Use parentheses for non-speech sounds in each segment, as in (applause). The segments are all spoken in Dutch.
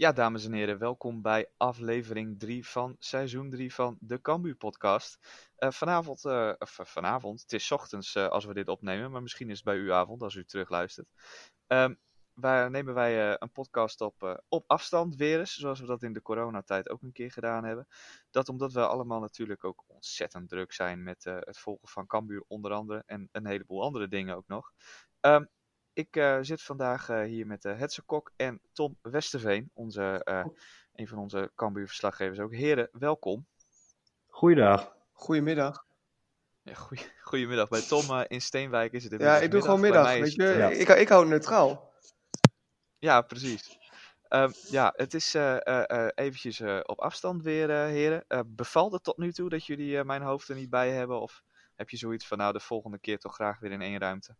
Ja, dames en heren, welkom bij aflevering 3 van seizoen 3 van de Cambu podcast. Eh, vanavond, eh, of eh, vanavond, het is ochtends eh, als we dit opnemen, maar misschien is het bij u avond als u terugluistert. Ehm waar nemen wij eh, een podcast op, eh, op afstand weer eens, zoals we dat in de coronatijd ook een keer gedaan hebben. Dat omdat we allemaal natuurlijk ook ontzettend druk zijn met eh, het volgen van Cambuur onder andere en een heleboel andere dingen ook nog. Ehm, ik eh, zit vandaag eh, hier met uh, Hetze Kok en Tom Westerveen, onze, eh, een van onze Cambuur-verslaggevers ook. Heren, welkom. Goeiedag. Goedemiddag. Ja, goeie, goedemiddag. Bij Tom eh, in Steenwijk is het Ja, inmiddels ik doe gewoon middag. Weet je, eh, Ja. ik, ik hou neutraal. Ja, precies. Ehm, ja, het is eh eh, eh, eventjes eh, op afstand weer, eh, heren. Eh, bevalt het tot nu toe dat jullie eh, mijn hoofd er niet bij hebben? Of heb je zoiets van, nou, de volgende keer toch graag weer in één ruimte?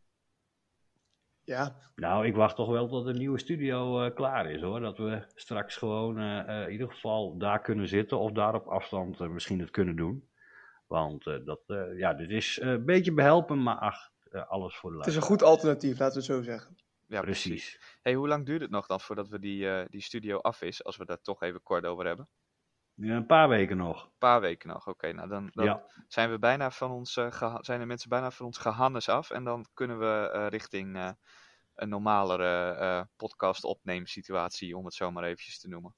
Ja, Nou, ik wacht toch wel tot de nieuwe studio eh, klaar is hoor. Dat we straks gewoon in ieder geval daar kunnen zitten of daar op afstand misschien het kunnen doen. Want eh, dat, eh, ja, dit is eh, een beetje behelpen, maar ach, eh, alles voor de het is een goed alternatief, laten we het zo zeggen. Ja, Precies. Hey, hoe lang duurt het nog dan voordat we die, eh, die studio af is? Als we daar toch even kort over hebben. Ja, een paar weken nog. Een paar weken nog. Oké, nou dan, dan Ja. zijn we bijna van ons, eh, geha- zijn de mensen bijna van ons gehannes af. En dan kunnen we eh, richting eh, een normalere eh podcast opneemsituatie, om het zo maar eventjes te noemen.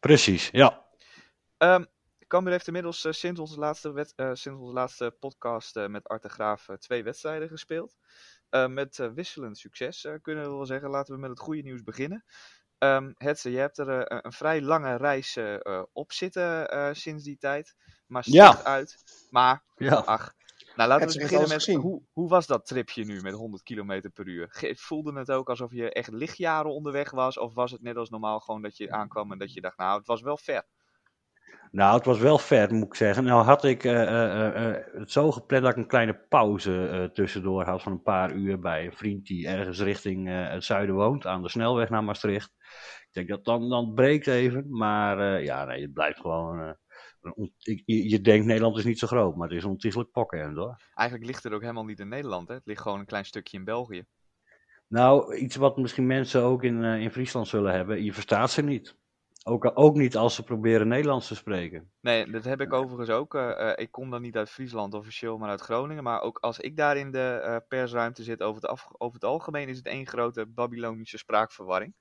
Precies, ja. Ehm Cambuur heeft inmiddels eh, sinds, onze laatste eh, sinds onze laatste podcast eh, met Art de Graaf twee wedstrijden gespeeld. Eh, met wisselend succes, eh, kunnen we wel zeggen. Laten we met het goede nieuws beginnen. Ehm Hetze, je hebt er een- een vrij lange reis op zitten eh, sinds die tijd. Maar Ja. slecht uit. Maar, ja. ach. Nou, laten we beginnen met hoe, hoe was dat tripje nu met 100 km per uur? Ge- Voelde het ook alsof je echt lichtjaren onderweg was? Of was het net als normaal gewoon dat je aankwam en dat je dacht, nou, het was wel ver. Nou, het was wel ver, moet ik zeggen. Nou had ik eh, eh, eh, het zo gepland dat ik een kleine pauze tussendoor had van een paar uur bij een vriend die ergens richting het zuiden woont, aan de snelweg naar Maastricht. Ik denk dat dan, dan breekt even, maar ja, nee, het blijft gewoon... je, je denkt Nederland is niet zo groot, maar het is ontiegelijk pokken hoor. Eigenlijk ligt het ook helemaal niet in Nederland, hè? Het ligt gewoon een klein stukje in België. Nou, iets wat misschien mensen ook in, in Friesland zullen hebben, je verstaat ze niet. Ook, ook niet als ze proberen Nederlands te spreken. Nee, dat heb ik overigens ook. eh, eh, ik kom dan niet uit Friesland officieel, maar uit Groningen. Maar ook als ik daar in de eh, persruimte zit, over het, af, over het algemeen is het één grote Babylonische spraakverwarring.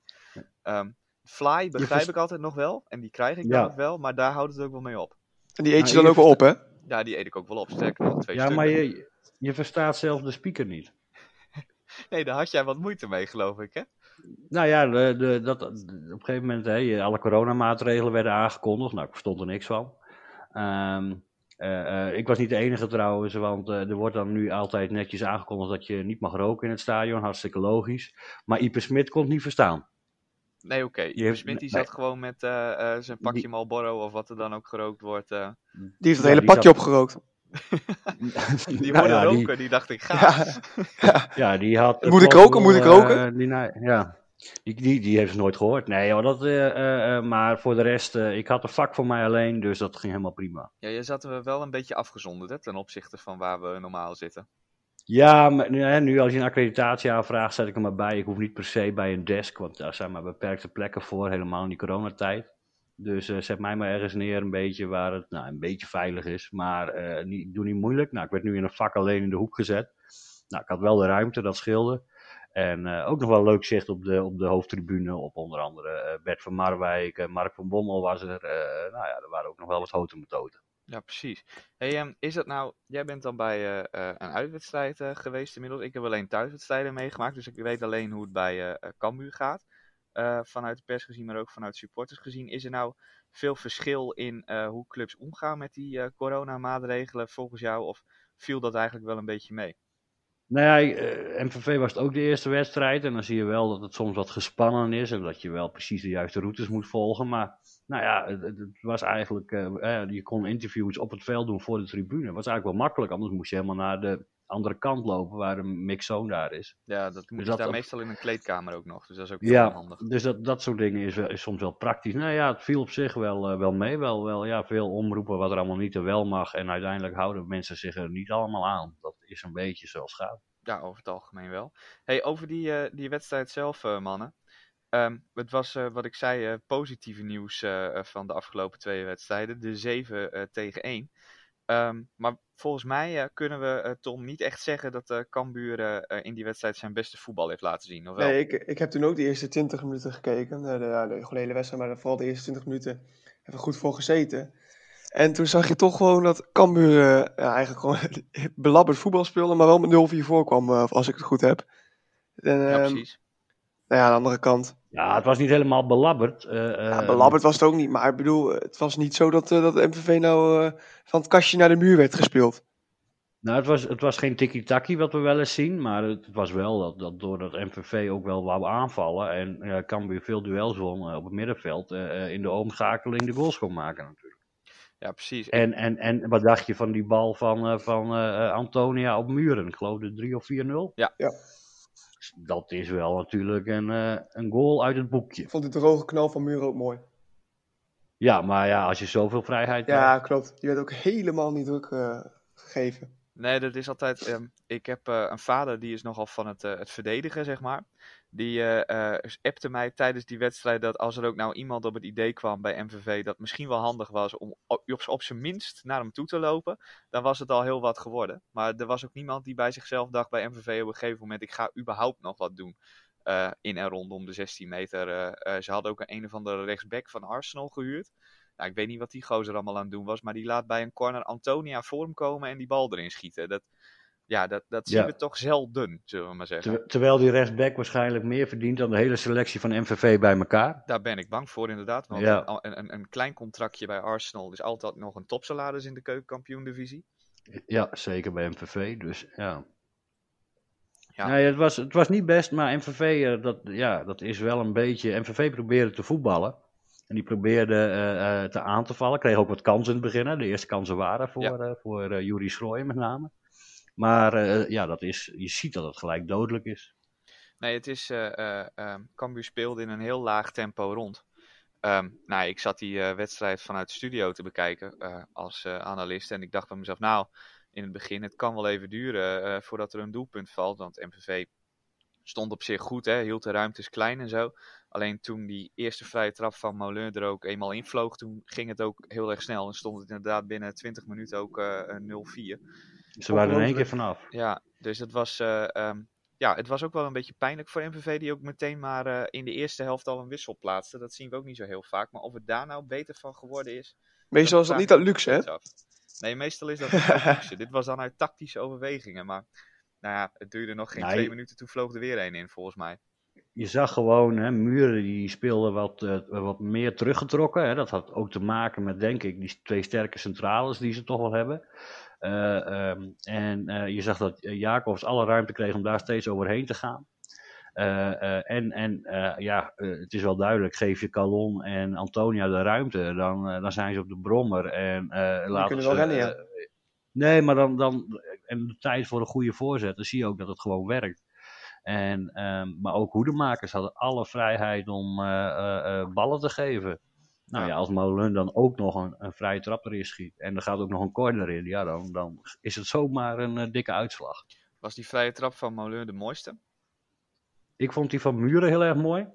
Ehm, fly begrijp ik altijd nog wel, en die krijg ik Ja. dan ook wel, maar daar houdt het ook wel mee op. En die eet je Nou, dan ook je wel op, hè? Ja, die eet ik ook wel op, sterker nog, twee Ja, stukken. maar je, je verstaat zelf de speaker niet. (laughs) Nee, daar had jij wat moeite mee, geloof ik, hè? Nou ja, de, de, dat, op een gegeven moment, hè, alle coronamaatregelen werden aangekondigd. Nou, ik verstond er niks van. Ehm, eh, eh, ik was niet de enige trouwens, want eh, er wordt dan nu altijd netjes aangekondigd dat je niet mag roken in het stadion. Hartstikke logisch. Maar Ipe Smit kon het niet verstaan. Nee, oké. Hebt- Smit die nee. zat gewoon met eh, eh, zijn pakje Die- Marlboro of wat er dan ook gerookt wordt. Die heeft het Ja, hele pakje zat- opgerookt. Die (laughs) Nou worden ja, die- roken, die dacht ik, ga. Ja, (laughs) Ja, die had. Moet ik roken? Moet ik roken? eh, die, nou, ja, die, die, die heeft ze nooit gehoord. Nee, hoor, dat, eh, eh, eh, maar voor de rest, eh, ik had een vak voor mij alleen, dus dat ging helemaal prima. Ja, je zat er wel een beetje afgezonderd hè, ten opzichte van waar we normaal zitten. Ja, maar nu, hè, nu als je een accreditatie aanvraagt, zet ik er maar bij. Ik hoef niet per se bij een desk, want daar zijn maar beperkte plekken voor, helemaal in die coronatijd. Dus eh, zet mij maar ergens neer, een beetje waar het nou, een beetje veilig is. Maar eh, niet, doe niet moeilijk. Nou, ik werd nu in een vak alleen in de hoek gezet. Nou, ik had wel de ruimte, dat scheelde. En eh, ook nog wel leuk zicht op de, op de hoofdtribune, op onder andere Bert van Marwijk, Mark van Bommel was er. Nou ja, er waren ook nog wel wat houten methoden. Ja, precies. Hey, ehm, is dat nou, jij bent dan bij een uitwedstrijd geweest inmiddels. Ik heb alleen thuiswedstrijden meegemaakt, dus ik weet alleen hoe het bij eh, Cambuur gaat. Eh, vanuit de pers gezien, maar ook vanuit supporters gezien. Is er nou veel verschil in eh, hoe clubs omgaan met die eh coronamaatregelen volgens jou? Of viel dat eigenlijk wel een beetje mee? Nou ja, MVV was het ook de eerste wedstrijd. En dan zie je wel dat het soms wat gespannen is. En dat je wel precies de juiste routes moet volgen. Maar nou ja, het, was eigenlijk. eh, eh, je kon interviews op het veld doen voor de tribune. Dat was eigenlijk wel makkelijk. Anders moest je helemaal naar de andere kant lopen waar de mixzone daar is. Ja, dat moet je dat daar meestal in een kleedkamer ook nog. Dus dat is ook heel Ja, handig. dus dat, dat soort dingen is, wel, is soms wel praktisch. Nou ja, het viel op zich wel, eh, wel mee. Wel, wel ja, veel omroepen wat er allemaal niet en wel mag. En uiteindelijk houden mensen zich er niet allemaal aan. Dat is een beetje zoals het gaat. Ja, over het algemeen wel. Hey, over die, die wedstrijd zelf, mannen. Ehm, het was, eh, wat ik zei, eh, positieve nieuws eh, van de afgelopen twee wedstrijden. De 7 eh, tegen 1. Ehm, maar volgens mij kunnen we, Tom, niet echt zeggen dat uh, Cambuur in die wedstrijd zijn beste voetbal heeft laten zien. Of wel? Nee, ik, ik heb toen ook de eerste 20 minuten gekeken. De, de, hele wedstrijd, maar vooral de eerste 20 minuten even goed voor gezeten. En toen zag je toch gewoon dat Cambuur ja, eigenlijk gewoon (laughs) belabberd voetbal speelde, maar wel met 0-4 voorkwam, als ik het goed heb. En, ja, ehm, precies. nou ja, aan de andere kant. Ja, het was niet helemaal belabberd. eh, Ja, eh, belabberd was het ook niet, maar ik bedoel, het was niet zo dat, eh, dat MVV nou eh, van het kastje naar de muur werd gespeeld. Nou, het was, het was geen tiki-taki wat we wel eens zien, maar het was wel dat, dat doordat MVV ook wel wou aanvallen en ja, Cambuur veel duels won op het middenveld, eh, eh, in de omschakeling de goals kon maken natuurlijk. Ja, precies. En, en, en wat dacht je van die bal van, eh, van Antonia op Muren? Ik geloof de 3 of 4-0? Ja. Ja. Dat is wel natuurlijk een, eh, een goal uit het boekje. Ik vond het droge knal van Muur ook mooi. Ja, maar ja, als je zoveel vrijheid Ja, hebt. klopt. Die werd ook helemaal niet druk eh, gegeven. Nee, dat is altijd. ehm, ik heb eh, een vader die is nogal van het, eh, het verdedigen, zeg maar. Die eh, appte mij tijdens die wedstrijd dat als er ook nou iemand op het idee kwam bij MVV dat misschien wel handig was om op, op, zijn minst naar hem toe te lopen, dan was het al heel wat geworden. Maar er was ook niemand die bij zichzelf dacht bij MVV op een gegeven moment: ik ga überhaupt nog wat doen. in en rondom de 16 meter. ze hadden ook een, een of andere rechtsback van Arsenal gehuurd. Nou, ik weet niet wat die gozer allemaal aan het doen was, maar die laat bij een corner Antonia voor hem komen en die bal erin schieten. Dat, ja, dat, dat zien Ja. we toch zelden, zullen we maar zeggen. Ter- terwijl die rechtsback waarschijnlijk meer verdient dan de hele selectie van MVV bij elkaar. Daar ben ik bang voor, inderdaad. Want Ja. een, een, een klein contractje bij Arsenal is altijd nog een topsalaris in de keukenkampioen-divisie. Ja, zeker bij MVV. Dus ja. Ja. Nee, het, was, het was niet best, maar MVV, eh, dat, ja, dat is wel een beetje. MVV probeerde te voetballen. En die probeerde eh, eh, te aan te vallen. Kreeg ook wat kansen in het begin. Hè. De eerste kansen waren voor, Ja. eh voor Juri met name. Maar ja, dat is, je ziet dat het gelijk dodelijk is. Nee, het is. eh eh, ehm, Cambuur speelde in een heel laag tempo rond. Ehm, nou, ik zat die wedstrijd vanuit de studio te bekijken als analist. En ik dacht bij mezelf, nou, in het begin, het kan wel even duren voordat er een doelpunt valt. Want MVV stond op zich goed, hè, hield de ruimtes klein en zo. Alleen toen die eerste vrije trap van Moulin er ook eenmaal invloog, toen ging het ook heel erg snel. En stond het inderdaad binnen 20 minuten ook eh, eh, 0-4. Ze waren er in één keer vanaf. Ja, dus het was, eh, ehm, ja, het was ook wel een beetje pijnlijk voor MVV, die ook meteen maar eh, in de eerste helft al een wissel plaatste. Dat zien we ook niet zo heel vaak. Maar of het daar nou beter van geworden is. Meestal is dat niet uit luxe, hè? Nee, meestal is dat niet (laughs) luxe. Dit was dan uit tactische overwegingen. Maar nou ja, het duurde nog geen Nee. twee minuten, toen vloog er weer één in, volgens mij. Je zag gewoon, hè, Muren die speelde wat, eh, wat meer teruggetrokken. Hè. Dat had ook te maken met, denk ik, die twee sterke centrales die ze toch wel hebben. Eh, ehm, en eh, je zag dat Jacobs alle ruimte kreeg om daar steeds overheen te gaan. En en ja, het is wel duidelijk, geef je Calon en Antonia de ruimte, dan, dan zijn ze op de brommer. En, laten kunnen ze, wel rennen, ja. nee, maar dan, dan, en de tijd voor een goede voorzet, dan zie je ook dat het gewoon werkt. En, ehm, maar ook hoedemakers hadden alle vrijheid om eh, eh, eh, ballen te geven. Nou Ja. als Molen dan ook nog een, een vrije trap erin schiet en er gaat ook nog een corner in, ja, dan, dan is het zomaar een dikke uitslag. Was die vrije trap van Moulin de mooiste? Ik vond die van Muren heel erg mooi.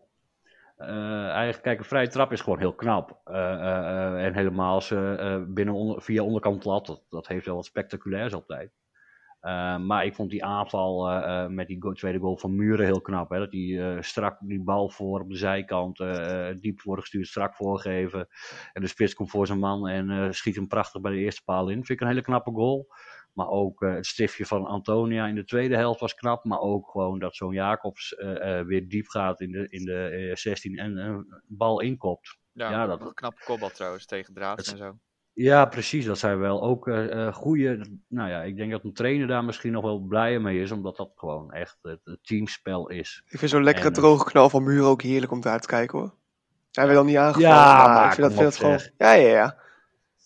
Eigenlijk, kijk, een vrije trap is gewoon heel knap. En helemaal ze binnen onder, via onderkant lat, dat, dat heeft wel wat spectaculairs altijd. Eh, maar ik vond die aanval eh, eh, met die go- tweede goal van Muren heel knap. Hè? Dat hij strak die bal voor op de zijkant, diep voorgestuurd, strak voorgeven. En de spits komt voor zijn man en schiet hem prachtig bij de eerste paal in. Vind ik een hele knappe goal. Maar ook het stiftje van Antonia in de tweede helft was knap. Maar ook gewoon dat zo'n Jacobs weer diep gaat in de, in de eh, 16 en een bal inkopt. Ja, Ja, dat- een knappe kopbal trouwens tegen Draad Het- en zo. Ja, precies. Dat zijn wel ook eh goede. Nou ja, ik denk dat een trainer daar misschien nog wel blijer mee is, omdat dat gewoon echt het, het teamspel is. Ik vind zo'n lekkere En, eh, droge knal van Muur ook heerlijk om daar te kijken hoor. Hij werd dan niet aangevallen, Ja, maar, ik vind dat, vind op, dat gewoon... Ja, ja, ja.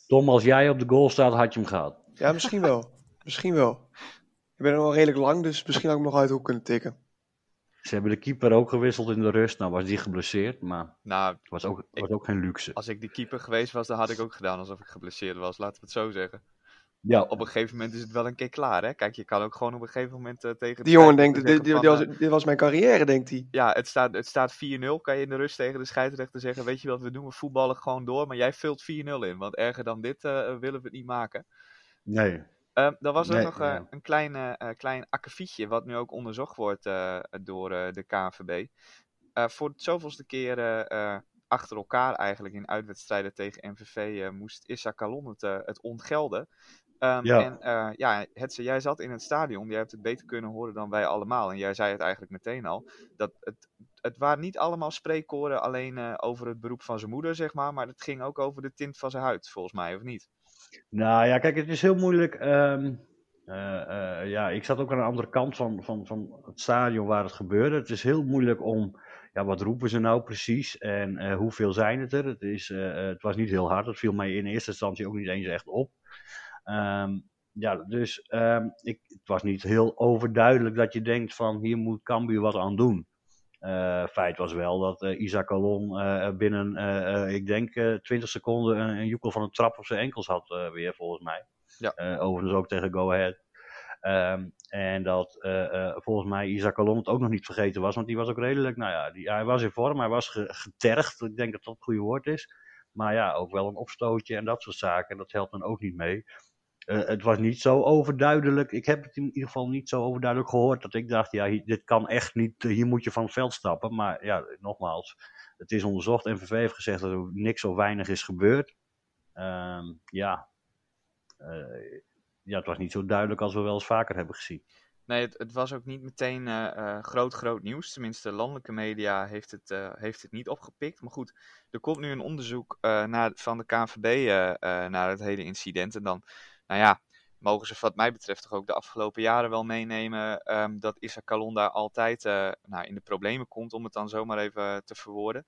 Tom, als jij op de goal staat, had je hem gehad. Ja, misschien wel. misschien wel. Ik ben er wel redelijk lang, dus misschien had ik hem nog uit de hoek kunnen tikken. Ze hebben de keeper ook gewisseld in de rust. Nou was die geblesseerd, maar Nou, het was ook, was ook geen luxe. als ik die keeper geweest was, dan had ik ook gedaan alsof ik geblesseerd was. Laten we het zo zeggen. Ja, Op een gegeven moment is het wel een keer klaar, hè? Kijk, je kan ook gewoon op een gegeven moment eh, tegen de Die jongen denkt, dit, zeggen dit, van, dit was, eh, dit was mijn carrière, denkt hij. Ja, het staat, het staat 4-0. Kan je in de rust tegen de scheidsrechter zeggen: Weet je wat we doen? We voetballen gewoon door. Maar jij vult 4-0 in. Want erger dan dit eh, willen we het niet maken. nee. Ehm, dan was er Nee, nog eh, een klein, eh, klein akkefietje. Wat nu ook onderzocht wordt eh, door de KNVB. Voor het zoveelste keer achter elkaar eigenlijk in uitwedstrijden tegen MVV moest Issa Kalon het, het ontgelden. Ehm, Ja. En eh, ja, Hetze, jij zat in het stadion. Jij hebt het beter kunnen horen dan wij allemaal. En jij zei het eigenlijk meteen al. Dat het, het waren niet allemaal spreekkoren alleen over het beroep van zijn moeder, zeg maar. Maar het ging ook over de tint van zijn huid, volgens mij, of niet? Nou ja, kijk, het is heel moeilijk. ehm, eh, eh, ja, ik zat ook aan de andere kant van, van, van het stadion waar het gebeurde. Het is heel moeilijk om, ja, wat roepen ze nou precies en eh, hoeveel zijn het er? Het, is, het was niet heel hard, het viel mij in eerste instantie ook niet eens echt op. Ehm, ja, dus ehm, ik, het was niet heel overduidelijk dat je denkt van hier moet Cambuur wat aan doen. Eh, feit was wel dat eh, Isaac Alon eh, binnen, ik denk, eh 20 seconden een, een joekel van een trap op zijn enkels had weer, volgens mij. Ja. Overigens ook tegen Go Ahead. Ehm, en dat volgens mij Isaac Alon het ook nog niet vergeten was, want die was ook redelijk, nou ja, die, hij was in vorm, hij was ge- getergd, ik denk dat dat het goede woord is. Maar ja, ook wel een opstootje en dat soort zaken, dat helpt dan ook niet mee. Eh, het was niet zo overduidelijk. Ik heb het in ieder geval niet zo overduidelijk gehoord dat ik dacht, ja, dit kan echt niet, eh, hier moet je van het veld stappen. Maar ja, nogmaals, het is onderzocht. NVV heeft gezegd dat er niks of weinig is gebeurd. Ehm, ja. Eh, ja, het was niet zo duidelijk als we wel eens vaker hebben gezien. Nee, het, het was ook niet meteen groot, groot nieuws. Tenminste, landelijke media heeft het, heeft het niet opgepikt. Maar goed, er komt nu een onderzoek naar, van de eh, naar het hele incident. En dan, nou ja, mogen ze wat mij betreft toch ook de afgelopen jaren wel meenemen ehm, dat Issa Kalon daar altijd eh, nou, in de problemen komt, om het dan zomaar even te verwoorden.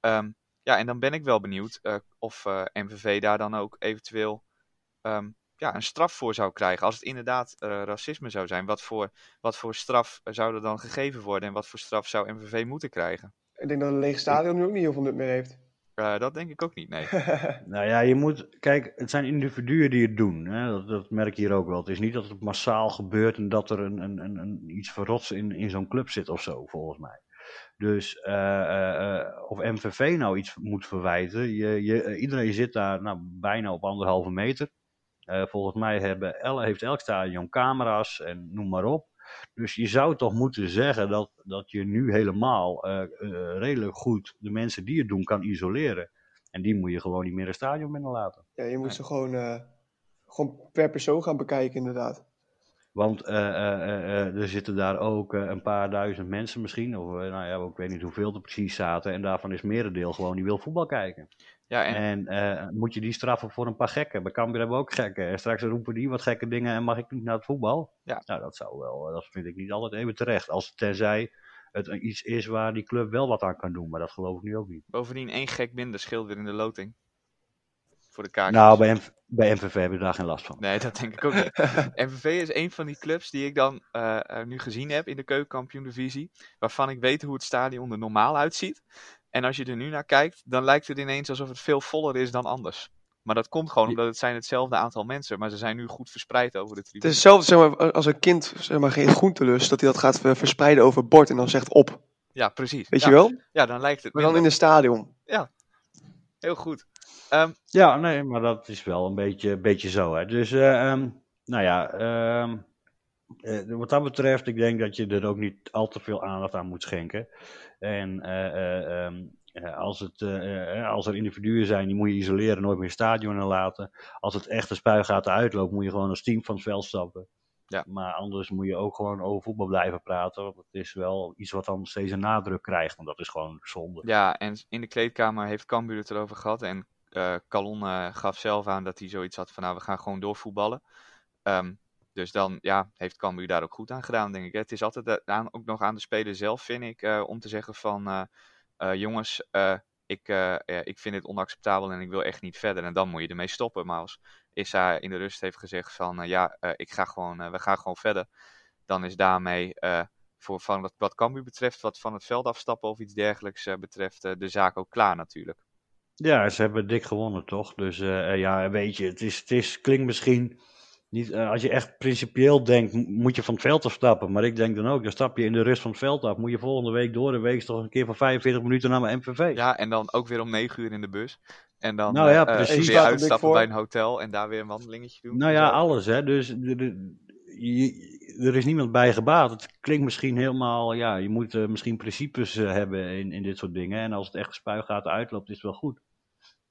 Ehm, ja, en dan ben ik wel benieuwd eh, of eh, MVV daar dan ook eventueel ehm, ja, een straf voor zou krijgen. Als het inderdaad racisme zou zijn, wat voor, wat voor straf zou er dan gegeven worden en wat voor straf zou MVV moeten krijgen? Ik denk dat een leeg stadion nu ook niet heel veel nut meer heeft. Eh, dat denk ik ook niet, nee. (laughs) Nou ja, je moet, kijk, het zijn individuen die het doen. Hè? Dat, dat merk je hier ook wel. Het is niet dat het massaal gebeurt en dat er een, een, een, een, iets verrots in, in zo'n club zit of zo, volgens mij. Dus eh, eh, eh, of MVV nou iets moet verwijten, je, je, iedereen zit daar nou, bijna op anderhalve meter. Eh, volgens mij hebben, el- heeft elk stadion camera's en noem maar op. Dus je zou toch moeten zeggen dat, dat je nu helemaal eh, eh, redelijk goed de mensen die het doen kan isoleren. En die moet je gewoon niet meer een stadion binnenlaten. Ja, je moet ze gewoon, eh, gewoon per persoon gaan bekijken, inderdaad. Want eh, eh, eh, eh, er zitten daar ook een paar duizend mensen misschien, of nou ja, ik weet niet hoeveel er precies zaten. En daarvan is merendeel gewoon die wil voetbal kijken. Ja, en, En eh, moet je die straffen voor een paar gekken? Bij Cambuur hebben we ook gekken. En straks roepen die wat gekke dingen en mag ik niet naar het voetbal? Ja. Nou, dat zou wel, eh, dat vind ik niet altijd even terecht. Als tenzij het iets is waar die club wel wat aan kan doen, maar dat geloof ik nu ook niet. bovendien één gek minder scheelt weer in de loting. Voor de kaartjes. Nou, bij, MV bij MVV heb je daar geen last van. Nee, dat denk ik ook niet. (laughs) MVV is een van die clubs die ik dan eh, nu gezien heb in de keukenkampioen-divisie. Waarvan ik weet hoe het stadion er normaal uitziet. En als je er nu naar kijkt, dan lijkt het ineens alsof het veel voller is dan anders. Maar dat komt gewoon omdat het zijn hetzelfde aantal mensen. Maar ze zijn nu goed verspreid over de Het tribune. is hetzelfde zeg maar, als een kind zeg maar, geen groentelust, dat hij dat gaat verspreiden over het bord en dan zegt op. Ja, precies. Weet ja, je wel? Ja, dan lijkt het Maar dan in een stadion. Heel goed. Ehm, Ja, nee, maar dat is wel een beetje, beetje zo. Hè. Dus, eh, ehm, nou ja, ehm, eh, wat dat betreft, ik denk dat je er ook niet al te veel aandacht aan moet schenken. En eh, eh, ehm, eh, als, het, als er individuen zijn, die moet je isoleren, nooit meer stadion laten. Als het echt de spuigaten uitloopt, moet je gewoon als team van het veld stappen. Ja. Maar anders moet je ook gewoon over voetbal blijven praten. Want het is wel iets wat dan steeds een nadruk krijgt. Want dat is gewoon zonde. ja, en in de kleedkamer heeft Cambuur het erover gehad. En eh Calon gaf zelf aan dat hij zoiets had van nou, we gaan gewoon doorvoetballen. Ehm, dus dan ja, heeft Cambuur daar ook goed aan gedaan, denk ik. Het is altijd eh, aan, ook nog aan de speler zelf, vind ik, eh, om te zeggen van eh, jongens, ik, ja, ik vind dit onacceptabel en ik wil echt niet verder. En dan moet je ermee stoppen. Maar als Issa in de rust heeft gezegd van ja, ik ga gewoon, we gaan gewoon verder. Dan is daarmee voor van wat, Cambuur betreft, wat van het veld afstappen of iets dergelijks betreft, de zaak ook klaar natuurlijk. Ja, ze hebben dik gewonnen, toch? Dus ja, weet je, het, is, het is, klinkt misschien niet... eh, als je echt principieel denkt, moet je van het veld afstappen. Maar ik denk dan ook, dan stap je in de rust van het veld af. Moet je volgende week door de week toch een keer van 45 minuten naar mijn MVV. Ja, en dan ook weer om negen uur in de bus. En dan Nou ja, eh, eh, precies. weer er uitstappen voor. bij een hotel en daar weer een wandelingetje doen. Nou ja, alles, hè. Dus er, je- is niemand bij gebaat. Het klinkt misschien helemaal, ja, je moet misschien principes hebben in, in dit soort dingen. En als het echt spuigaten uitloopt, is het wel goed.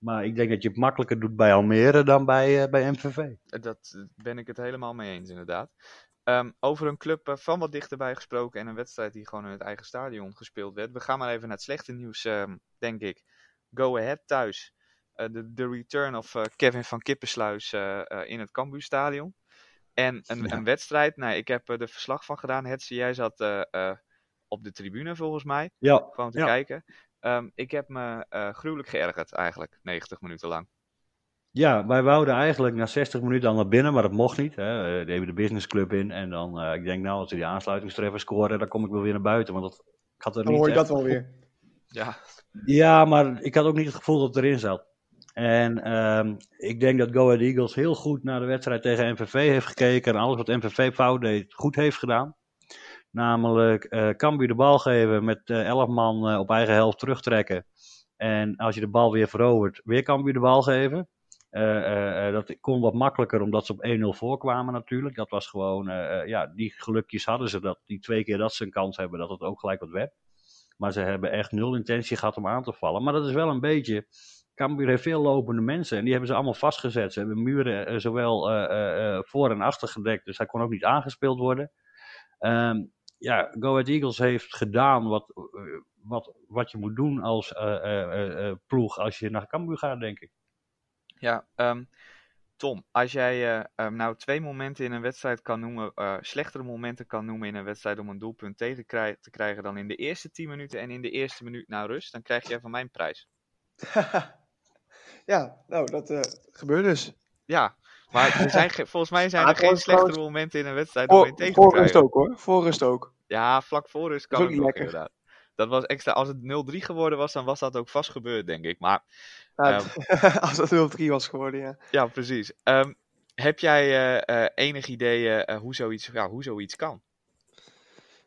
Maar ik denk dat je het makkelijker doet bij Almere dan bij, eh, bij MVV. Dat ben ik het helemaal mee eens, inderdaad. Ehm, over een club eh, van wat dichterbij gesproken en een wedstrijd die gewoon in het eigen stadion gespeeld werd. We gaan maar even naar het slechte nieuws, ehm, denk ik. Go Ahead thuis. Eh, De de return of Kevin van Kippensluis in het Cambuurstadion. En een, Ja. een wedstrijd, nou, ik heb er verslag van gedaan. Hetze, jij zat op de tribune volgens mij, Ja, gewoon te Ja. kijken. Ehm, ik heb me eh, gruwelijk geërgerd eigenlijk, 90 minuten lang. ja, wij wouden eigenlijk na 60 minuten al naar binnen, maar dat mocht niet. Hè. Eh, Daar hebben de businessclub in. En dan, eh, ik denk nou, als ze die aansluitingstreffer scoren, dan kom ik wel weer naar buiten. Want dat, ik had er Dan niet hoor je dat wel weer. Ja, Ja, maar ik had ook niet het gevoel dat het erin zat. En ehm, ik denk dat Go Ahead Eagles heel goed naar de wedstrijd tegen MVV heeft gekeken. En alles wat MVV fout deed, goed heeft gedaan. Namelijk eh Cambuur de bal geven met eh 11 man eh, op eigen helft terugtrekken. En als je de bal weer verovert, weer Cambuur de bal geven. Eh, eh, eh, dat kon wat makkelijker omdat ze op 1-0 voorkwamen natuurlijk. Dat was gewoon, eh, eh, ja, die gelukjes hadden ze. Dat die twee keer dat ze een kans hebben, dat het ook gelijk wat werd. Maar ze hebben echt nul intentie gehad om aan te vallen. Maar dat is wel een beetje. Cambuur heeft veel lopende mensen en die hebben ze allemaal vastgezet. Ze hebben muren eh, zowel eh, eh, eh, voor en achter gedekt, dus hij kon ook niet aangespeeld worden. Ehm, ja, Go Ahead Eagles heeft gedaan wat, eh, wat, wat je moet doen als eh, eh, ploeg als je naar Cambuur gaat, denk ik. Ja, ehm, Tom, als jij eh, ehm, nou twee momenten in een wedstrijd kan noemen, eh, slechtere momenten kan noemen in een wedstrijd om een doelpunt tegen krij- te krijgen dan in de eerste 10 minuten en in de eerste minuut na rust, dan krijg jij van mijn prijs. (laughs) ja, nou, dat eh, gebeurt dus. Ja, maar er zijn (laughs) ge- volgens mij zijn er geen slechtere momenten in een wedstrijd om in tegen te voor rust ook hoor. Voor rust ook. Ja, vlak voor rust kan het ook inderdaad. Dat was extra, als het 0-3 geworden was, dan was dat ook vast gebeurd, denk ik. Maar Ja, Ehm. (laughs) als dat 0-3 was geworden, ja. ja, precies. Ehm, heb jij eh, eh, enig idee eh, hoe, zoiets, ja, hoe zoiets kan?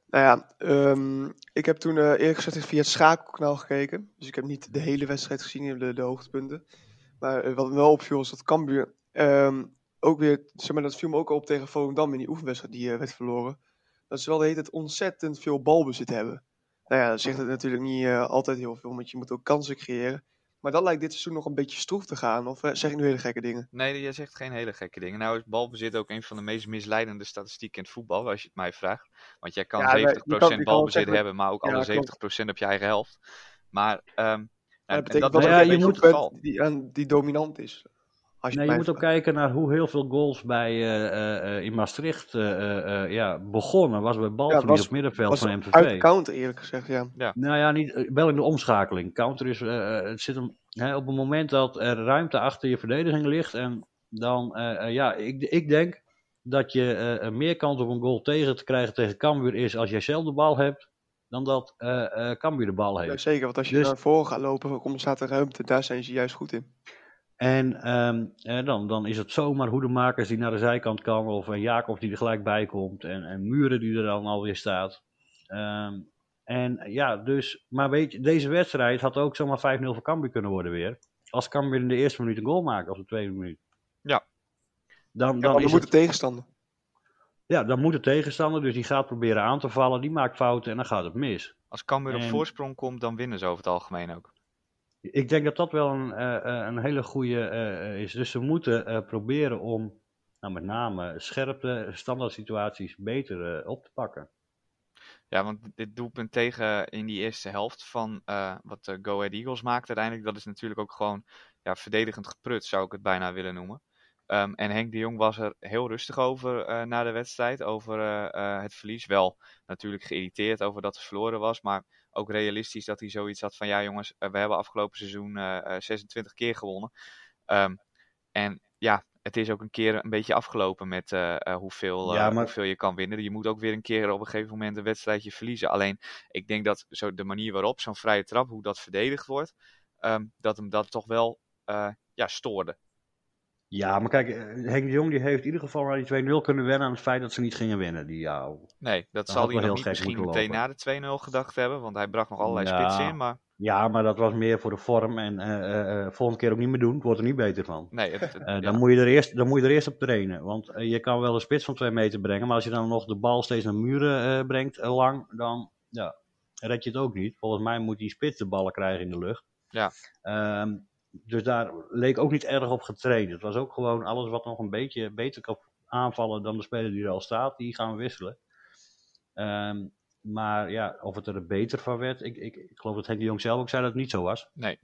Nou ja, ehm, ik heb toen eerlijk gezegd via het schakelkanaal gekeken. Dus ik heb niet de hele wedstrijd gezien, de, de hoogtepunten. Maar wat me wel opviel is dat Cambuur ehm, ook weer, zeg maar, dat viel me ook al op tegen Volendam in die oefenwedstrijd die eh, werd verloren. Dat ze wel de hele tijd ontzettend veel balbezit hebben. Nou ja, dat zegt het natuurlijk niet eh, altijd heel veel, want je moet ook kansen creëren. Maar dat lijkt dit seizoen nog een beetje stroef te gaan. Of eh, zeg ik nu hele gekke dingen? Nee, je zegt geen hele gekke dingen. Nou is balbezit ook een van de meest misleidende statistieken in het voetbal, als je het mij vraagt. Want jij kan Ja, nee, 70% je kan- je kan wel balbezit hebben, maar ook Ja, alle klopt. 70% op je eigen helft. Maar ehm, nou, dat en betekent dat Nou ook ja, je moet het die, die dominant is. Als je Nee, het je mij moet ook kijken naar hoe heel veel goals bij, eh, eh, eh, in Maastricht eh, eh, eh, ja, begonnen. Was bij balverlies was- op middenveld was van uit MVV. counter eerlijk gezegd, ja. Nou ja, niet, wel in de omschakeling. Counter is, het zit hem, hè, op het moment dat er ruimte achter je verdediging ligt. En dan, eh, eh, ja, ik, ik denk dat je eh, meer kans op een goal tegen te krijgen tegen Cambuur is als jij zelf de bal hebt. Dan dat eh eh Cambuur de bal heeft. Ja, zeker, want als je Dus- naar voren gaat lopen, komt staat er ruimte. Daar zijn ze juist goed in. En ehm, eh, dan, dan is het zomaar hoedemakers die naar de zijkant kan. Of een Jacob die er gelijk bij komt. En, en Muren die er dan alweer staat. Ehm, en ja, dus. Maar weet je, deze wedstrijd had ook zomaar 5-0 voor Cambuur kunnen worden weer. Als Cambuur in de eerste minuut een goal maakt. Of de tweede minuut. Ja. Dan, Ja, dan, is moet het, de tegenstander. ja, dan moet de tegenstander. Dus die gaat proberen aan te vallen. Die maakt fouten en dan gaat het mis. Als Cambuur op En- voorsprong komt, dan winnen ze over het algemeen ook. Ik denk dat dat wel een, eh, eh, een hele goede eh, is. Dus ze moeten proberen om nou, met name scherpte, standaard situaties beter op te pakken. Ja, want dit doelpunt tegen in die eerste helft van wat de Go Ahead Eagles maakte uiteindelijk, dat is natuurlijk ook gewoon ja, verdedigend geprut, zou ik het bijna willen noemen. Ehm, en Henk de Jong was er heel rustig over na de wedstrijd, over het verlies. Wel natuurlijk geïrriteerd over dat het verloren was, maar ook realistisch dat hij zoiets had van ja jongens, we hebben afgelopen seizoen 26 keer gewonnen. Um, en ja, het is ook een keer een beetje afgelopen met uh, hoeveel, uh, hoeveel je kan winnen. Je moet ook weer een keer op een gegeven moment een wedstrijdje verliezen. Alleen, ik denk dat zo de manier waarop zo'n vrije trap, hoe dat verdedigd wordt, um, dat hem dat toch wel uh, ja, stoorde. Ja, maar kijk, Henk de Jong die heeft in ieder geval aan die 2-0 kunnen wennen aan het feit dat ze niet gingen winnen. Die, ja, nee, dat zal hij nog niet misschien meteen na de 2-0 gedacht hebben, want hij bracht nog allerlei ja. spitsen in, maar... Ja, maar dat was meer voor de vorm en uh, uh, volgende keer ook niet meer doen. Het wordt er niet beter van. Nee, het, het, uh, dan, moet je er eerst, dan moet je er eerst op trainen. Want je kan wel een spits van twee meter brengen, maar als je dan nog de bal steeds naar muren brengt lang, dan ja, red je het ook niet. Volgens mij moet die spits de ballen krijgen in de lucht. Ja. Ehm, dus daar leek ook niet erg op getraind. Het was ook gewoon alles wat nog een beetje beter kan aanvallen dan de speler die er al staat, die gaan we wisselen. Um, maar ja, of het er beter van werd, ik, ik, ik geloof dat Henk de Jong zelf ook zei dat het niet zo was. Nee.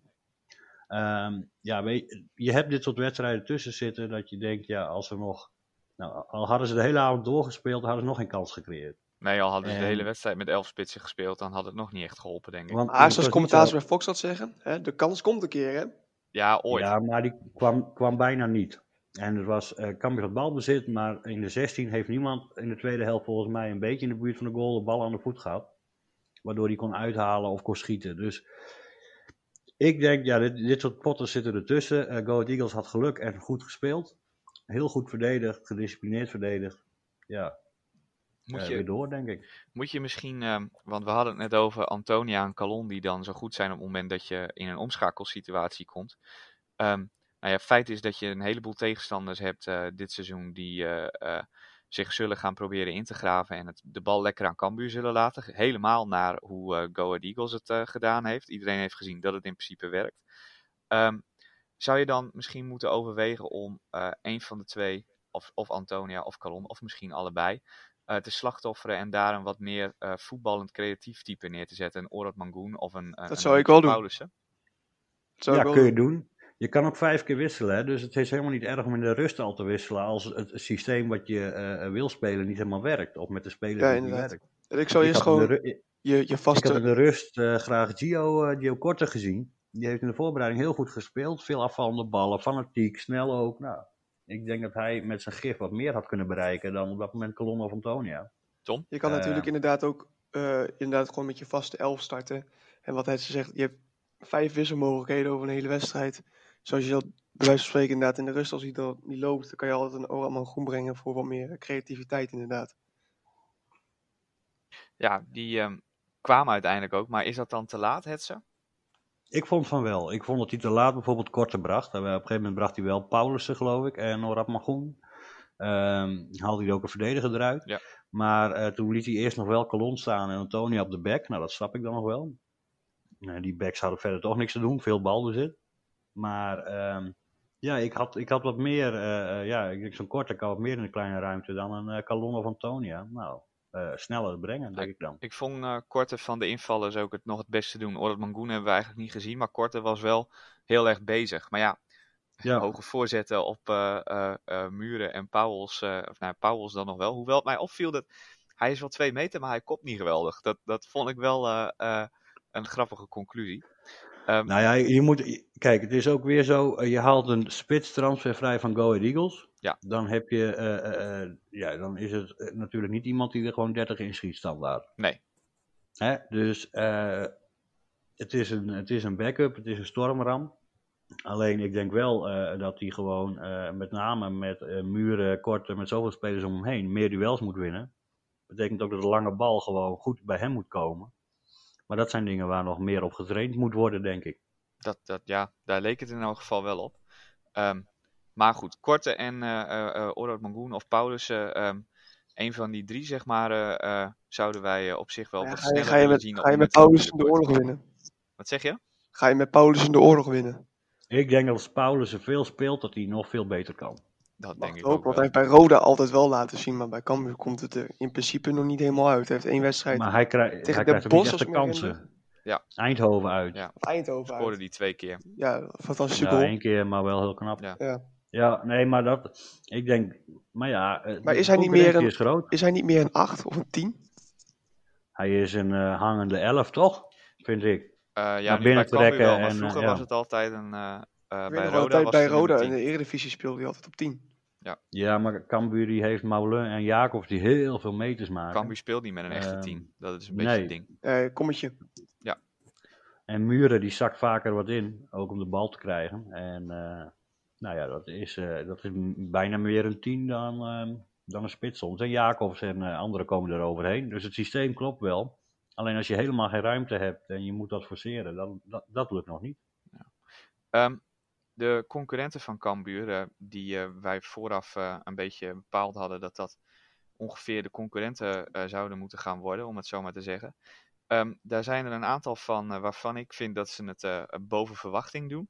Um, ja, je, je hebt dit soort wedstrijden tussen zitten dat je denkt, ja, als we nog, nou, al hadden ze de hele avond doorgespeeld, hadden ze nog geen kans gecreëerd. Nee, al hadden ze de hele wedstrijd met elf spitsen gespeeld, dan had het nog niet echt geholpen, denk ik. Want, maar zoals commentator bij Fox had zeggen, hè, de kans komt een keer, hè? Ja, ooit. Ja, maar die kwam, kwam bijna niet. En het was uh, Cambuur het balbezit, maar in de 16 heeft niemand in de tweede helft volgens mij een beetje in de buurt van de goal de bal aan de voet gehad. Waardoor hij kon uithalen of kon schieten. Dus ik denk, ja, dit, dit soort potten zitten ertussen. Uh, Go Eagles had geluk en goed gespeeld. Heel goed verdedigd, gedisciplineerd verdedigd. Ja, moet je, uh, weer door, denk ik. Moet je misschien, uh, want we hadden het net over Antonia en Calon, die dan zo goed zijn op het moment dat je in een omschakelsituatie komt. Um, nou ja, feit is dat je een heleboel tegenstanders hebt uh, dit seizoen die uh, uh, zich zullen gaan proberen in te graven en het, de bal lekker aan Cambuur zullen laten. Helemaal naar hoe Go Ahead Eagles het gedaan heeft. Iedereen heeft gezien dat het in principe werkt. Um, zou je dan misschien moeten overwegen om een van de twee, of, of Antonia of Calon, of misschien allebei, te slachtofferen en daar een wat meer voetballend creatief type neer te zetten? Een Orad Mangoen of een, dat een zou ik wel Paulussen? doen. ja, kun je doen. Je kan ook vijf keer wisselen, hè? dus het is helemaal niet erg om in de rust al te wisselen als het systeem wat je uh, wil spelen niet helemaal werkt. Of met de speler ja, die niet werkt. En ik zou eerst gewoon je, je vaste... Ik heb in de rust uh, graag Gio, uh, Gio Korte gezien. Die heeft in de voorbereiding heel goed gespeeld. Veel afvallende ballen, fanatiek, snel ook. Nou, ik denk dat hij met zijn gif wat meer had kunnen bereiken dan op dat moment Colonna of Antonia. Tom? Je kan natuurlijk inderdaad ook inderdaad gewoon met je vaste elf starten. En wat hij zegt, je hebt vijf wisselmogelijkheden over een hele wedstrijd zoals je dat bij wijze van spreken inderdaad in de rust, als hij dat niet loopt, dan kan je altijd een allemaal groen brengen voor wat meer creativiteit inderdaad. Ja, die um, kwamen uiteindelijk ook, maar is dat dan te laat, Hetze? Ik vond van wel. Ik vond dat hij te laat bijvoorbeeld korter bracht. Op een gegeven moment bracht hij wel Paulussen, geloof ik, en Orad Magoen. Um, haalde hij ook een verdediger eruit. Ja. Maar uh, toen liet hij eerst nog wel Colon staan en Antonia op de back. Nou, dat snap ik dan nog wel. Uh, die backs hadden verder toch niks te doen, veel balbezit. Maar um, ja, ik had, ik had wat meer, uh, ja, ik denk zo'n korte kan wat meer in een kleine ruimte dan een Calon of Antonia. Nou, uh, sneller brengen, denk ik dan. Ik vond uh, Korte van de invallers ook het nog het beste doen. Orad Mangoen hebben we eigenlijk niet gezien, maar Korte was wel heel erg bezig. Maar ja, ja. (laughs) hoge voorzetten op uh, Muren en Pauwels, of nou, Pauwels dan nog wel. Hoewel het mij opviel dat hij is wel twee meter, maar hij kopt niet geweldig. Dat, dat vond ik wel een grappige conclusie. Um, nou ja, je moet, kijk, het is ook weer zo, je haalt een spits transfervrij van Go Ahead Eagles. Ja. Dan heb je, uh, uh, ja, dan is het natuurlijk niet iemand die er gewoon 30 in schiet standaard. Nee. Hè? Dus het, is een, het is een backup, het is een stormram. Alleen ik denk wel dat hij gewoon met name met muren, korte, met zoveel spelers om hem heen, meer duels moet winnen. Dat betekent ook dat de lange bal gewoon goed bij hem moet komen. Maar dat zijn dingen waar nog meer op getraind moet worden, denk ik. Dat, dat, ja, daar leek het in elk geval wel op. Um, maar goed, Korte en uh, uh, Orad Mangoen of Paulus, um, een van die drie, zeg maar, uh, zouden wij op zich wel ja, wat ga je, sneller ga je met, zien. Ga je met Paulus in de oorlog winnen? Wat zeg je? Ga je met Paulus in de oorlog winnen? Ik denk dat als Paulus er veel speelt, dat hij nog veel beter kan. Dat denk ik ook, ook want hij heeft bij Roda altijd wel laten zien, maar bij Cambuur komt het er in principe nog niet helemaal uit. Hij heeft één wedstrijd maar hij krijgt, tegen hij de krijgt de kansen. Ja. Eindhoven uit. Ja. Eindhoven Scoorde uit. die twee keer. Ja, fantastische Ja, goal. één keer, maar wel heel knap. Ja. Ja. Ja, nee, maar dat, ik denk, maar ja, eh, Maar is hij niet meer een- is groot. Is hij niet meer een 8 of een 10? Hij is een eh, hangende elf, toch? Vind ik. Eh, ja, binnen trekken wel, maar en, vroeger ja. was het altijd een... eh, eh, Ik bij Roda was bij Roda in 10. de Eredivisie speelde hij altijd op 10. Ja, maar Cambuur die heeft Maulin en Jacobs die heel veel meters maken. Cambuur speelt niet met een echte Ehm, 10. Dat is een beetje nee. het ding. Eh kommetje. En Muren die zakt vaker wat in, ook om de bal te krijgen. En eh, nou ja, dat is, eh, dat is bijna meer een 10 dan, ehm, dan een spits soms. En Jacobs en eh, anderen komen er overheen. Dus het systeem klopt wel. Alleen als je helemaal geen ruimte hebt en je moet dat forceren, dan, dat, lukt nog niet. Ehm, de concurrenten van Cambuur, eh, die wij vooraf een beetje bepaald hadden dat dat ongeveer de concurrenten zouden moeten gaan worden, om het zo maar te zeggen. Ehm, daar zijn er een aantal van waarvan ik vind dat ze het boven verwachting doen.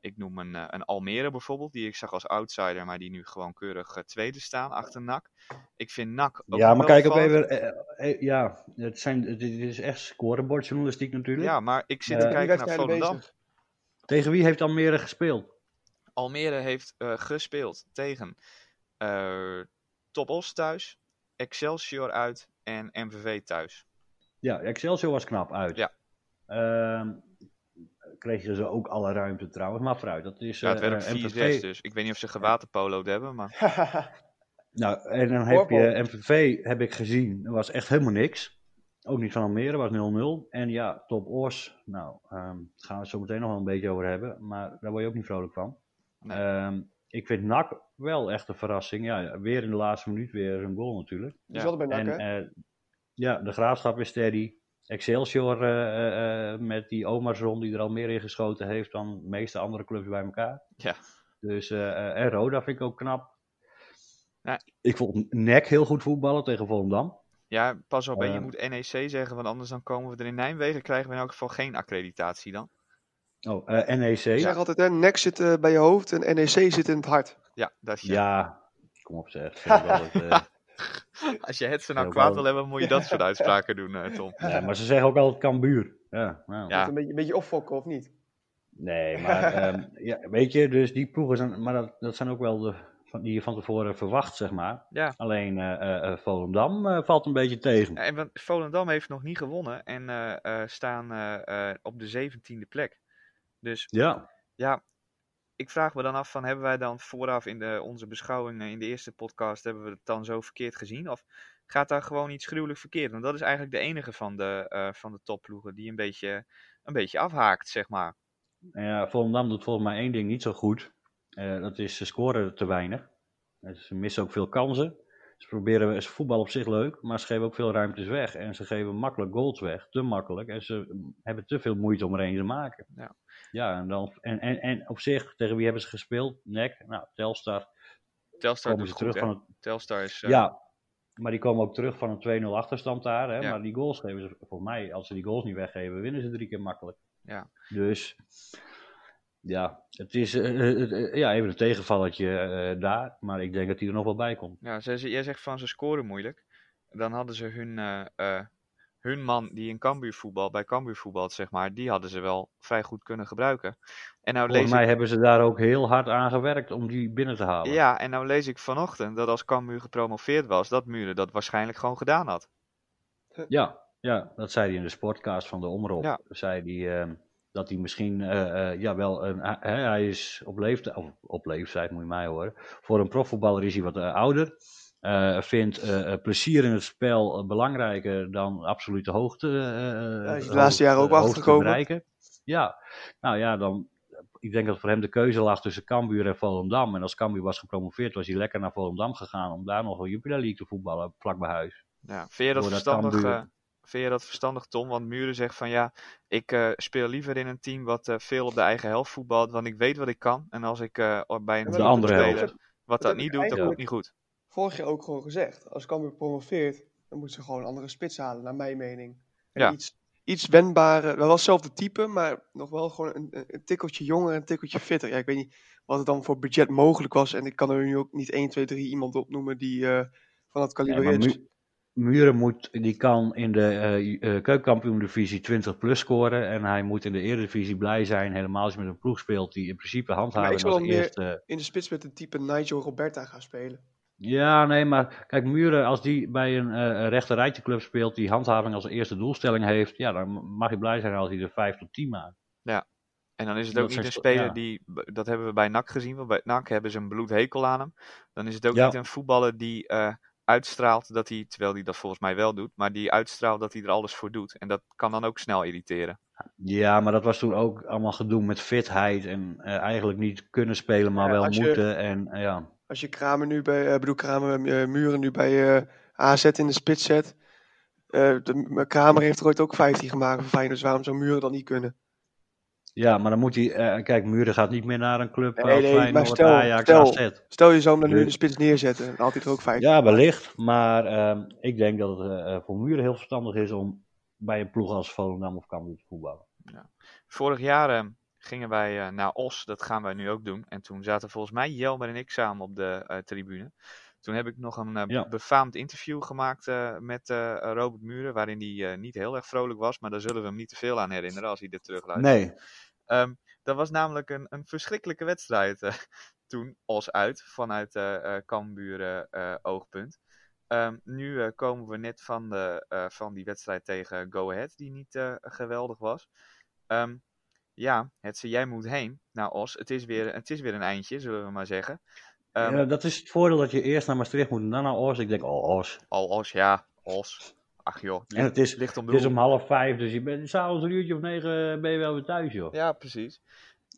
Ik noem een, eh, een Almere bijvoorbeeld, die ik zag als outsider, maar die nu gewoon keurig eh, tweede staan achter NAC. Ik vind NAC ook ja, maar kijk ook even. eh, eh, ja, het, zijn, het is echt scorebordjournalistiek natuurlijk. Ja, maar ik zit te kijken naar Volendam. bezig. Tegen wie heeft Almere gespeeld? Almere heeft eh, gespeeld tegen eh Top Os thuis, Excelsior uit en MVV thuis. Ja, Excelsior was knap uit. Ja. Ehm, kregen ze ook alle ruimte trouwens, maar vooruit. Dat is, Ja, het eh, werd eh, ook 4-6, MVV. dus ik weet niet of ze gewaterpolo'd hebben, maar (laughs) Nou, en dan heb je. MVV, heb ik gezien, er was echt helemaal niks. Ook niet van Almere, was 0-0. En ja, Top Os, nou, ehm, daar gaan we het zo meteen nog wel een beetje over hebben. Maar daar word je ook niet vrolijk van. Nee. Ehm, ik vind NAC wel echt een verrassing. Ja, weer in de laatste minuut weer een goal natuurlijk. Er bij NAC, En hè? eh, ja, de graafschap is steady. Excelsior eh, eh, eh, met die Omarsron die er al meer in geschoten heeft dan de meeste andere clubs bij elkaar. Ja. Dus, eh, eh, en Roda vind ik ook knap. Ja. Ik vond NEC heel goed voetballen tegen Volendam. ja, pas op, hè, je moet NEC zeggen, want anders dan komen we er in Nijmegen, krijgen we in elk geval geen accreditatie dan. Oh, eh, NEC. Ik zeg altijd, hè, nek zit bij je hoofd en NEC zit in het hart. Ja, dat ja. Ja, kom op zeg. Eh, (laughs) Als je het zo nou kwaad wil hebben, moet je dat soort uitspraken doen, eh, Tom. ja, maar ze zeggen ook altijd Cambuur. Ja, nou. Ja. Een, beetje, een beetje opfokken, of niet? Nee, maar (laughs) ehm, ja, weet je, dus die ploegen zijn, maar dat, dat zijn ook wel de van, die je van tevoren verwacht, zeg maar. Ja. Alleen eh, eh, eh, Volendam eh, valt een beetje tegen. Ja, En want Volendam heeft nog niet gewonnen en eh, eh, staan op de zeventiende plek. Dus Ja, ja, ik vraag me dan af van hebben wij dan vooraf in de, onze beschouwingen in de eerste podcast, hebben we het dan zo verkeerd gezien? Of gaat daar gewoon iets gruwelijk verkeerd? Want dat is eigenlijk de enige van de, eh van de topploegen die een beetje, een beetje afhaakt, zeg maar. en ja, Volendam doet volgens mij één ding niet zo goed. Eh, dat is ze scoren te weinig. Eh, Ze missen ook veel kansen. Ze proberen ze voetbal op zich leuk, maar ze geven ook veel ruimtes weg. En ze geven makkelijk goals weg, te makkelijk. En ze mm, hebben te veel moeite om er een te maken. Ja. Ja, en, dan, en, en, en op zich, tegen wie hebben ze gespeeld? NEC, nou, Telstar. Telstar Komen doet ze goed, terug hè? van het, Telstar is... eh, ja, maar die komen ook terug van een 2-0 achterstand daar. Hè? Ja. Maar die goals geven ze, volgens mij, als ze die goals niet weggeven, winnen ze drie keer makkelijk. Ja. Dus, ja, het is eh, eh, ja, even een tegenvalletje daar. Maar ik denk dat hij er nog wel bij komt. Ja, ze- jij zegt van ze scoren moeilijk. Dan hadden ze hun, hun man die in Cambuur voetbal, bij Cambuur voetbalt, zeg maar, die hadden ze wel vrij goed kunnen gebruiken. En nou Volgens lees mij ik, hebben ze daar ook heel hard aan gewerkt om die binnen te halen. ja, en nou lees ik vanochtend dat als Cambuur gepromoveerd was, dat Muren dat waarschijnlijk gewoon gedaan had. Ja, ja, dat zei hij in de sportcast van de Omroep. Ja. Zei hij ehm, dat hij misschien, eh, eh, ja wel, een, hij, hij is op leeftijd, of op leeftijd moet je mij horen. Voor een profvoetballer is hij wat eh, ouder. Eh, vindt eh, eh, plezier in het spel belangrijker dan absolute hoogte. is eh, de laatste jaren ook bereiken. Ja, nou ja, dan, ik denk dat voor hem de keuze lag tussen Cambuur en Volendam. En als Cambuur was gepromoveerd, was hij lekker naar Volendam gegaan om daar nog een Jupiler League te voetballen, vlak bij huis. Ja, vind je dat Doordat verstandig, Cambuur- eh, vind je dat verstandig, Tom? Want Muren zegt van ja, ik eh, speel liever in een team wat eh, veel op de eigen helft voetbalt, want ik weet wat ik kan. En als ik eh, bij een de andere helft. wat dat niet doet, dan komt het niet goed. Vorig jaar ook gewoon gezegd. Als Cambuur promoveert, dan moeten ze gewoon een andere spits halen, naar mijn mening. En Ja. Iets, iets wendbare, wel hetzelfde type, maar nog wel gewoon een, een, tikkeltje jonger en een tikkeltje fitter. Ja, ik weet niet wat het dan voor budget mogelijk was. En ik kan er nu ook niet 1, 2, 3 iemand opnoemen die eh, van dat Ja, kaliber is. Mu- Muren moet, die kan in de eh eh, keukenkampioen-divisie 20 plus scoren. En hij moet in de Eredivisie blij zijn, helemaal als je met een ploeg speelt die in principe Maar ik zou als meer eerste... in de spits met een type Nigel Roberta gaan spelen. Ja, nee, maar kijk, Muren, als die bij een eh rechter rijtje club speelt, die handhaving als eerste doelstelling heeft, ja, dan mag je blij zijn als hij er 5 tot 10 maakt. En dan is het Dat ook niet een speler ja. die, dat hebben we bij NAC gezien, want bij NAC hebben ze een bloedhekel aan hem. Dan is het ook Ja. niet een voetballer die eh, uitstraalt dat hij, terwijl hij dat volgens mij wel doet, maar die uitstraalt dat hij er alles voor doet. En dat kan dan ook snel irriteren. Ja, maar dat was toen ook allemaal gedoe met fitheid en eh, eigenlijk niet kunnen spelen, maar Ja, wel je- moeten. En eh, ja, Als je Kramer nu bij, eh bedoel Kramer, eh, Muren nu bij eh, AZ in de spits zet. eh, de, Kramer heeft er ooit ook 15 gemaakt voor Feyenoord, dus waarom zou Muren dan niet kunnen? ja, maar dan moet hij, eh, kijk, Muren gaat niet meer naar een club Nee, als nee, maar stel- Ajax, stel- AZ. Stel je zou hem dan nu in de Dus- spits neerzetten, dan had hij er ook 15. Ja, wellicht. Maar ehm, ik denk dat het voor Muren heel verstandig is om bij een ploeg als Volendam of Cambuur te voetballen. Vorig jaar eh, gingen wij eh, naar Os, dat gaan wij nu ook doen. En toen zaten volgens mij Jelmer en ik samen op de eh, tribune. Toen heb ik nog een eh, Ja. befaamd interview gemaakt met Robert Muren, waarin hij niet heel erg vrolijk was, maar daar zullen we hem niet te veel aan herinneren als hij dit terugluistert. Nee, Ehm, dat was namelijk een, een verschrikkelijke wedstrijd (laughs) toen, Os uit, vanuit eh, eh, oogpunt. Ehm, nu komen we net van, de, van die wedstrijd tegen Go Ahead, die niet geweldig was. Ehm, ja, Hetze, jij moet heen naar Os. Het is, weer, het is weer een eindje, zullen we maar zeggen. Ehm, Ja, dat is het voordeel dat je eerst naar Maastricht moet en dan naar Os. Ik denk, oh, Os. Al Os, ja, Os. Ach joh, En het is, ligt om de het is om half vijf, dus je bent s'avonds een uurtje of negen eh, ben je wel weer thuis, joh. Ja, precies.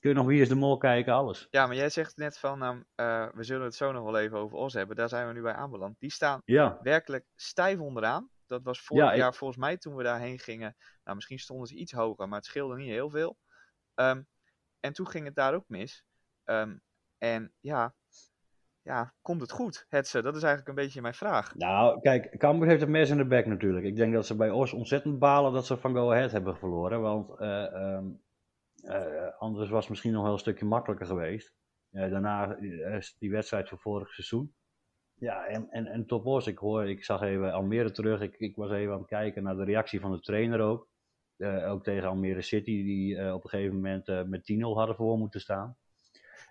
Kun je nog Wie is de Mol kijken, alles. Ja, maar jij zegt net van, ehm, eh, we zullen het zo nog wel even over Os hebben. Daar zijn we nu bij aanbeland. Die staan Ja, werkelijk stijf onderaan. Dat was vorig Ja, ik- jaar volgens mij toen we daarheen gingen. Nou, misschien stonden ze iets hoger, maar het scheelde niet heel veel. Ehm, en toen ging het daar ook mis. Ehm, en ja, ja, komt het goed, Hetze? Dat is eigenlijk een beetje mijn vraag. nou, kijk, Cambuur heeft het mes in de bek natuurlijk. Ik denk dat ze bij Os ontzettend balen dat ze van Go Ahead hebben verloren. Want eh, anders was het misschien nog wel een stukje makkelijker geweest. Eh, daarna is die wedstrijd van vorig seizoen. Ja, en, en, en Top Os, ik hoor, ik zag even Almere terug. Ik, ik was even aan het kijken naar de reactie van de trainer ook. Eh, ook tegen Almere City, die eh, op een gegeven moment eh, met 10-0 hadden voor moeten staan.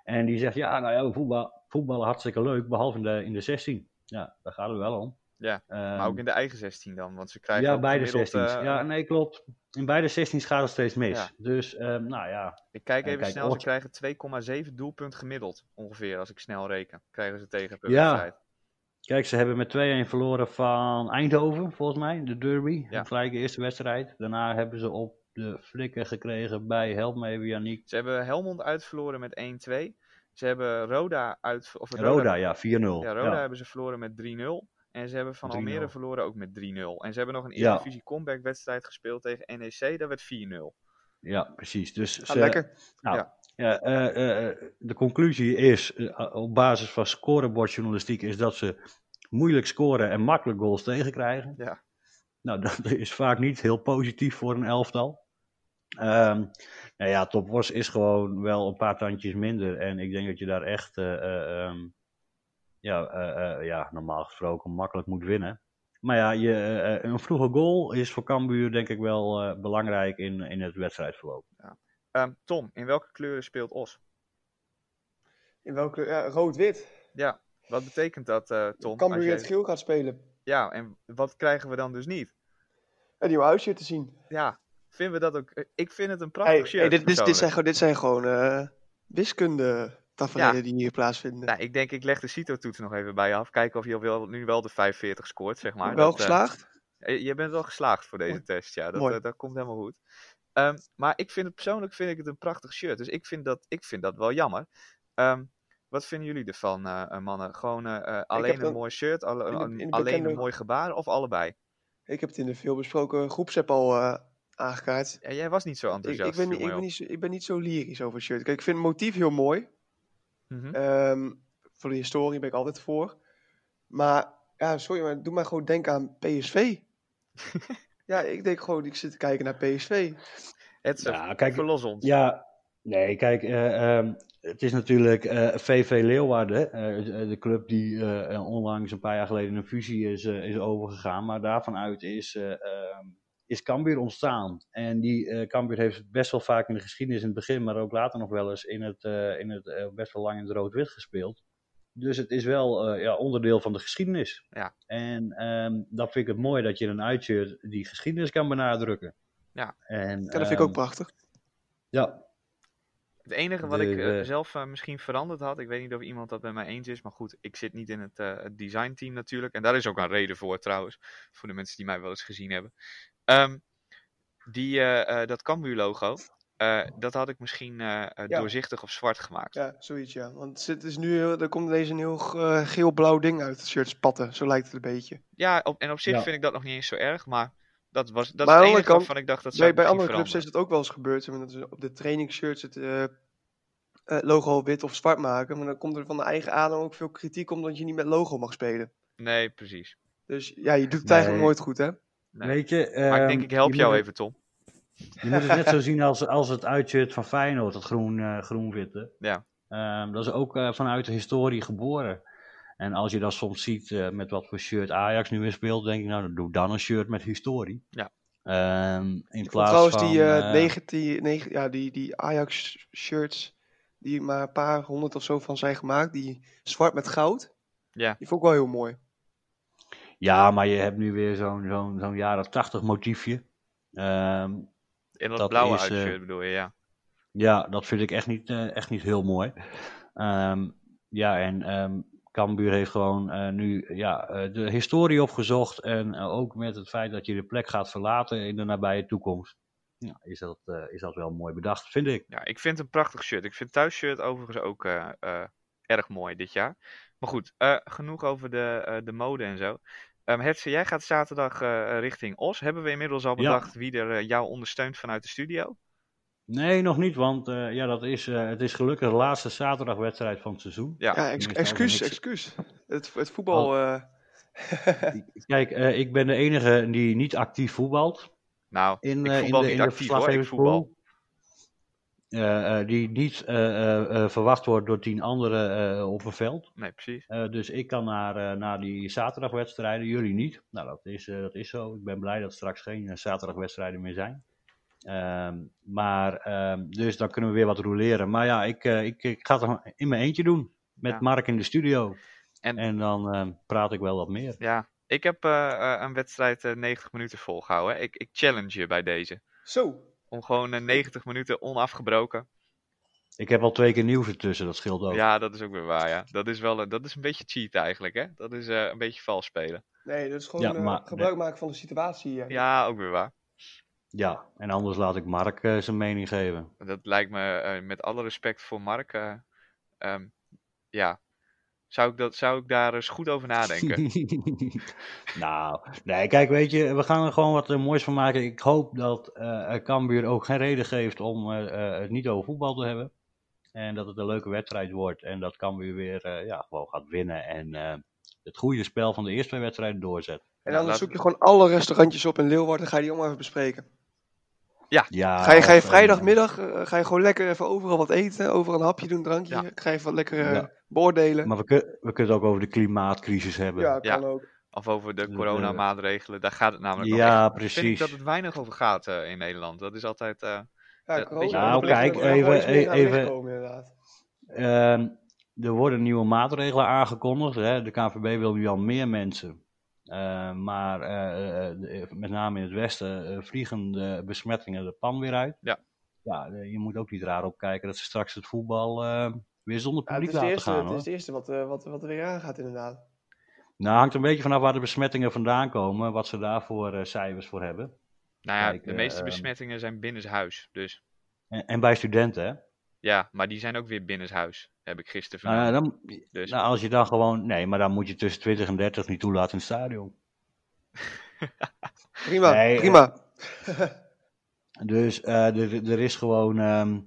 En die zegt, ja, nou ja, voetbal, voetballen hartstikke leuk, behalve in de, in de 16. Ja, daar gaat het wel om. Ja, maar Ehm, ook in de eigen 16 dan, want ze krijgen ja, beide gemiddeld, 16's. eh, ja, nee, klopt. In beide 16's gaat het steeds mis. Ja. Dus, ehm, nou ja. Ik kijk En even kijk, snel, ze krijgen 2,7 doelpunt gemiddeld ongeveer, als ik snel reken. Krijgen ze tegen per Ja. Kijk, ze hebben met 2-1 verloren van Eindhoven, volgens mij, de derby. Ja. De gelijke eerste wedstrijd. Daarna hebben ze op de flikken gekregen bij, help me even, Yannick. Ze hebben Helmond uitverloren met 1-2. Ze hebben Roda uit... Of Roda, ja, 4-0. Ja, Roda ja. hebben ze verloren met 3-0. En ze hebben van 3-0. Almere verloren ook met 3-0. En ze hebben nog een Ja. Eredivisie comeback wedstrijd gespeeld tegen NEC. Daar werd 4-0. Ja, precies. Dus ze- lekker. Nou, Ja. Ja, eh, eh, de conclusie is, eh, op basis van scorebordjournalistiek, is dat ze moeilijk scoren en makkelijk goals tegenkrijgen. Ja. Nou, (laughs) dat is vaak niet heel positief voor een elftal. Ehm nou ja, is gewoon wel een paar tandjes minder. En ik denk dat je daar echt, eh, eh, ehm, ja, eh, eh, ja, normaal gesproken makkelijk moet winnen. Maar ja, je, eh, eh, een vroege goal is voor Cambuur denk ik wel eh, belangrijk in, in het wedstrijdverloop. Ehm, Tom, in welke kleuren speelt Os? In welke? Ja, rood-wit. Ja, wat betekent dat, eh Tom? In jij- het geel gaat spelen. Ja, en wat krijgen we dan dus niet? Een nieuw huisje te zien. Ja, vinden we dat ook... eh, Ik vind het een prachtig Hey, shirt, hey, dit, dit, dit, zijn, gewoon- dit zijn gewoon eh wiskunde tafereelen Ja. die hier plaatsvinden. Nou, ik denk, ik leg de CITO-toets nog even bij je af. Kijken of je wel, nu wel de 45 scoort, zeg maar. wel Dat, geslaagd? Je bent wel geslaagd voor deze Mooi. test, ja. Dat, Mooi. dat komt helemaal goed. Ehm, maar ik vind het persoonlijk vind ik het een prachtig shirt. Dus ik vind dat, ik vind dat wel jammer. Ehm, wat vinden jullie ervan, eh, mannen? Gewoon eh, alleen een mooi shirt, alle- in de- een- in de alleen bekende- een mooi gebaar of allebei? Ik heb het in de veelbesproken groepsapp al aangekaart. Ja, jij was niet zo Ik, enthousiast. ik, ben, niet- viel ik, ben niet zo, ik ben niet zo lyrisch over shirt. Kijk, ik vind het motief heel mooi. Mhm. Ehm, voor de historie ben ik altijd voor. Maar, ja, sorry, maar doe maar gewoon denken aan PSV. (laughs) ja, ik denk gewoon, ik zit te kijken naar PSV. Het Ja, kijk, verlos ons. Ja, nee, kijk, eh, ehm, het is natuurlijk eh, VV Leeuwarden, eh, de club die eh, onlangs een paar jaar geleden een fusie is, eh, is overgegaan. Maar daarvan uit is, eh, ehm, is Cambuur ontstaan. En die eh Cambuur heeft best wel vaak in de geschiedenis in het begin, maar ook later nog wel eens in het, eh, in het eh, best wel lang in het rood-wit gespeeld. Dus het is wel eh, ja, onderdeel van de geschiedenis. Ja. En ehm, dat vind ik het mooi dat je een uitshirt die geschiedenis kan benadrukken. Ja. En, Ja, dat vind ik ehm, ook prachtig. Ja, Het enige wat De- ik eh, de- zelf eh, misschien veranderd had, ik weet niet of iemand dat met mij eens is, maar goed, ik zit niet in het, eh, het designteam natuurlijk. En daar is ook een reden voor trouwens, voor de mensen die mij wel eens gezien hebben. Ehm, die, dat Cambuur logo, eh, dat had ik misschien eh, eh, Ja. doorzichtig of zwart gemaakt. Ja, zoiets ja. Want het is nu, heel- er komt ineens een heel geel-blauw ding uit het shirt spatten. Zo lijkt het een beetje. Ja, op, en op zich Ja. vind ik dat nog niet eens zo erg, maar dat was dat Maar is het andere waarvan ik dacht dat zou Bij, ik bij andere clubs is het ook wel eens gebeurd. zeg maar, Dat ze op de trainingsshirts het eh, eh, logo wit of zwart maken. Maar dan komt er van de eigen adem ook veel kritiek omdat je niet met logo mag spelen. Nee, precies. Dus ja, je doet het eigenlijk Nee. nooit goed, hè? Nee. weet je... Maar ik denk, ehm, ik help jou moet even, Tom. Je moet het net zo zien als, als het uitshirt van Feyenoord, dat groen, eh groen-witte. Ja. Ehm, dat is ook eh, vanuit de historie geboren. En als je dat soms ziet eh, met wat voor shirt Ajax nu weer speelt, denk ik, nou, dan doe dan een shirt met historie. Ja. Ehm, in Ik plaats trouwens van... die, negen, die, negen, ja, die, die Ajax-shirts, die maar een paar honderd of zo van zijn gemaakt, die zwart met goud, Ja. die vond ik wel heel mooi. Ja, maar je hebt nu weer zo'n zo'n zo'n jaren tachtig motiefje. Ehm, In dat, Dat blauwe is, eh, uitshirt bedoel je, ja. Ja, dat vind ik echt niet, eh, echt niet heel mooi. Ehm, ja, en ehm Cambuur heeft gewoon eh, nu ja, eh, de historie opgezocht. En eh, ook met het feit dat je de plek gaat verlaten in de nabije toekomst. Ja, is, dat, eh, is dat wel mooi bedacht, vind ik. Ja, ik vind het een prachtig shirt. Ik vind het thuisshirt overigens ook eh, eh, erg mooi dit jaar. Maar goed, eh, genoeg over de, eh, de mode en zo. Ehm Hertze, jij gaat zaterdag eh, richting Os. Hebben we inmiddels al Ja. bedacht wie er eh, jou ondersteunt vanuit de studio? Nee, nog niet, want eh, ja, dat is, eh, het is gelukkig de laatste zaterdagwedstrijd van het seizoen. Ja, Ja, ex- excuus, niks- excuus. Het, het voetbal... eh, Kijk, eh, ik ben de enige die niet actief voetbalt. Nou, in, ik voetbal in de, niet in de actief hoor, ik voetbal. Eh, eh, die niet eh, eh, eh, verwacht wordt door tien anderen eh, op een veld. Nee, precies. Eh, dus ik kan naar, eh, naar die zaterdagwedstrijden, jullie niet. Nou, dat is, eh, dat is zo. Ik ben blij dat er straks geen zaterdagwedstrijden meer zijn. Ehm, maar, ehm, dus dan kunnen we weer wat roleren. Maar ja, ik, eh, ik, ik ga het in mijn eentje doen. Met Ja. Mark in de studio. En- En, dan eh, praat ik wel wat meer. Ja, ik heb een wedstrijd eh, 90 minuten volgehouden. Ik, ik challenge je bij deze. Zo. Om gewoon eh, 90 minuten onafgebroken. Ik heb al twee keer nieuws ertussen, dat scheelt ook. Ja, dat is ook weer waar, ja. Dat is wel eh, dat is een beetje cheat eigenlijk, hè. Dat is eh, een beetje vals spelen. Nee, dat is gewoon Ja, eh, gebruik maken van de situatie. eh. Ja, ook weer waar. Ja, en anders laat ik Mark eh, zijn mening geven. Dat lijkt me, eh, met alle respect voor Mark, eh, ehm, ja, zou ik, dat, zou ik daar eens goed over nadenken. (laughs) nou, nee, kijk, weet je, we gaan er gewoon wat eh, moois van maken. Ik hoop dat eh Cambuur ook geen reden geeft om eh, eh, het niet over voetbal te hebben. En dat het een leuke wedstrijd wordt. En dat Cambuur weer eh, ja, gewoon gaat winnen. En eh, het goede spel van de eerste twee wedstrijden doorzet. En Ja, dan laat- zoek je gewoon alle restaurantjes op in Leeuwarden. Ga je die allemaal even bespreken. Ja, Ga je, ga je of, eh, vrijdagmiddag eh, ga je gewoon lekker even overal wat eten. Overal een hapje doen, drankje. Ja. Ga je even wat lekker eh, Ja. beoordelen. Maar we, kun- we kunnen het ook over de klimaatcrisis hebben. ja, Ja. kan ook. Of over de coronamaatregelen, daar gaat het namelijk Ja, echt- precies. Vind ik dat het weinig over gaat eh, in Nederland. Dat is altijd, eh, Ja, Ja, corona. Nou, er kijk, even- aan even- komen. Ehm, er worden nieuwe maatregelen aangekondigd. Hè. De KVB wil nu al meer mensen. Ehm, maar eh, eh, met name in het westen eh, vliegen de besmettingen de pan weer uit. Ja. Ja, eh, je moet ook niet raar opkijken dat ze straks het voetbal eh, weer zonder Ja, het, publiek is de laten eerste, gaan. het Hoor. is het eerste wat, eh, wat, wat er weer aangaat, inderdaad. Nou, hangt een beetje vanaf waar de besmettingen vandaan komen. Wat ze daarvoor eh, cijfers voor hebben. nou ja, Kijk, de eh, meeste besmettingen zijn binnenshuis. Dus En, en bij studenten, hè? ja, maar die zijn ook weer binnenshuis, heb ik gisteren Nou, vernomen. dan, Dus nou, als je dan gewoon... Nee, maar dan moet je tussen 20 en 30 niet toelaten in het stadion. (laughs) Prima, Nee, eh, prima. Dus eh, er, is gewoon. ehm,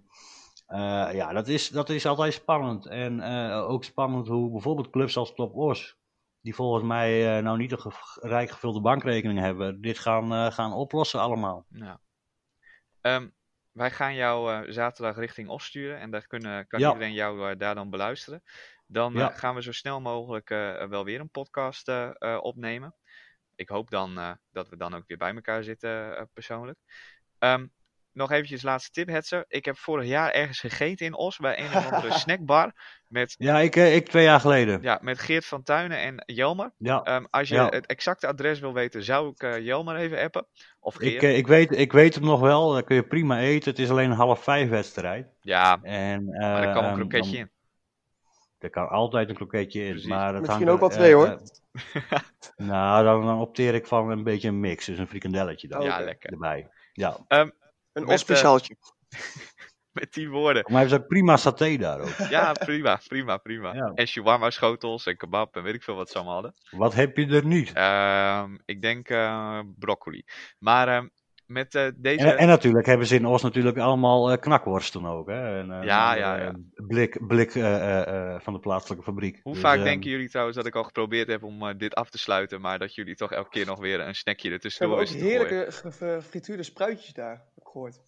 eh, ja, dat is, dat is altijd spannend. En ook spannend hoe bijvoorbeeld clubs als Top Os, die volgens mij nou niet een ge- rijk gevulde bankrekening hebben, dit gaan, gaan oplossen allemaal. Ja. Ehm, wij gaan jou eh, zaterdag richting Os sturen en daar kunnen, kan Ja. iedereen jou eh, daar dan beluisteren. Dan eh, Ja. gaan we zo snel mogelijk wel weer een podcast opnemen. Ik hoop dan dat we dan ook weer bij elkaar zitten persoonlijk. Ehm, nog eventjes laatste tip, Hetzer. Ik heb vorig jaar ergens gegeten in Os bij een of andere (laughs) snackbar met, Ja, ik, eh, ik twee jaar geleden. ja, met Geert van Tuinen en Jelmer. Ja. Ehm, als je Ja. het exacte adres wil weten, zou ik eh, Jelmer even appen. Of Geert. Ik, eh, ik, weet, ik weet hem nog wel, daar kun je prima eten. Het is alleen een half vijf wedstrijd. ja, En, maar er kan een ehm, kroketje dan- in. Er kan altijd een kroketje in. Precies. Maar het Misschien hangt ook wel twee, hoor. (laughs) nou, dan, dan opteer ik van een beetje een mix. Dus een frikandelletje dan Ja, lekker. erbij. Ja. Een ospeciaaltje. Met die (laughs) woorden. Maar hij heeft ook prima saté daar ook. Ja, prima, prima, prima. Ja. En shawarma schotels en kebab en weet ik veel wat ze allemaal hadden. Wat heb je er niet? Ehm, ik denk eh, broccoli. Maar ehm, met eh, deze... En, en natuurlijk hebben ze in Os natuurlijk allemaal eh, knakworsten ook. Hè? En, eh, Ja, ja, ja. eh, Blik, blik eh, eh, eh, van de plaatselijke fabriek. Hoe Dus, vaak eh, denken jullie trouwens dat ik al geprobeerd heb om eh, dit af te sluiten, maar dat jullie toch elke keer nog weer een snackje Ze ertussendoor hebben ook heerlijke ge- gefrituurde spruitjes daar, gehoord.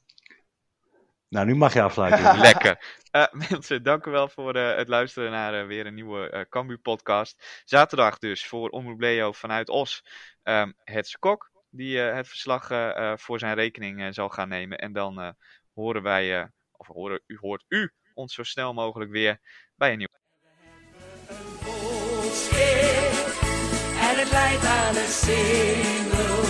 Nou, nu mag je afsluiten. (laughs) Lekker. Eh, mensen, dank u wel voor eh, het luisteren naar eh, weer een nieuwe eh Cambu podcast. Zaterdag dus voor Omroep Leo vanuit Os. ehm het Kok, die eh, het verslag voor zijn rekening zal gaan nemen. En dan eh, horen wij, eh, of horen, u hoort u ons zo snel mogelijk weer bij een nieuw. schip en het leidt aan een.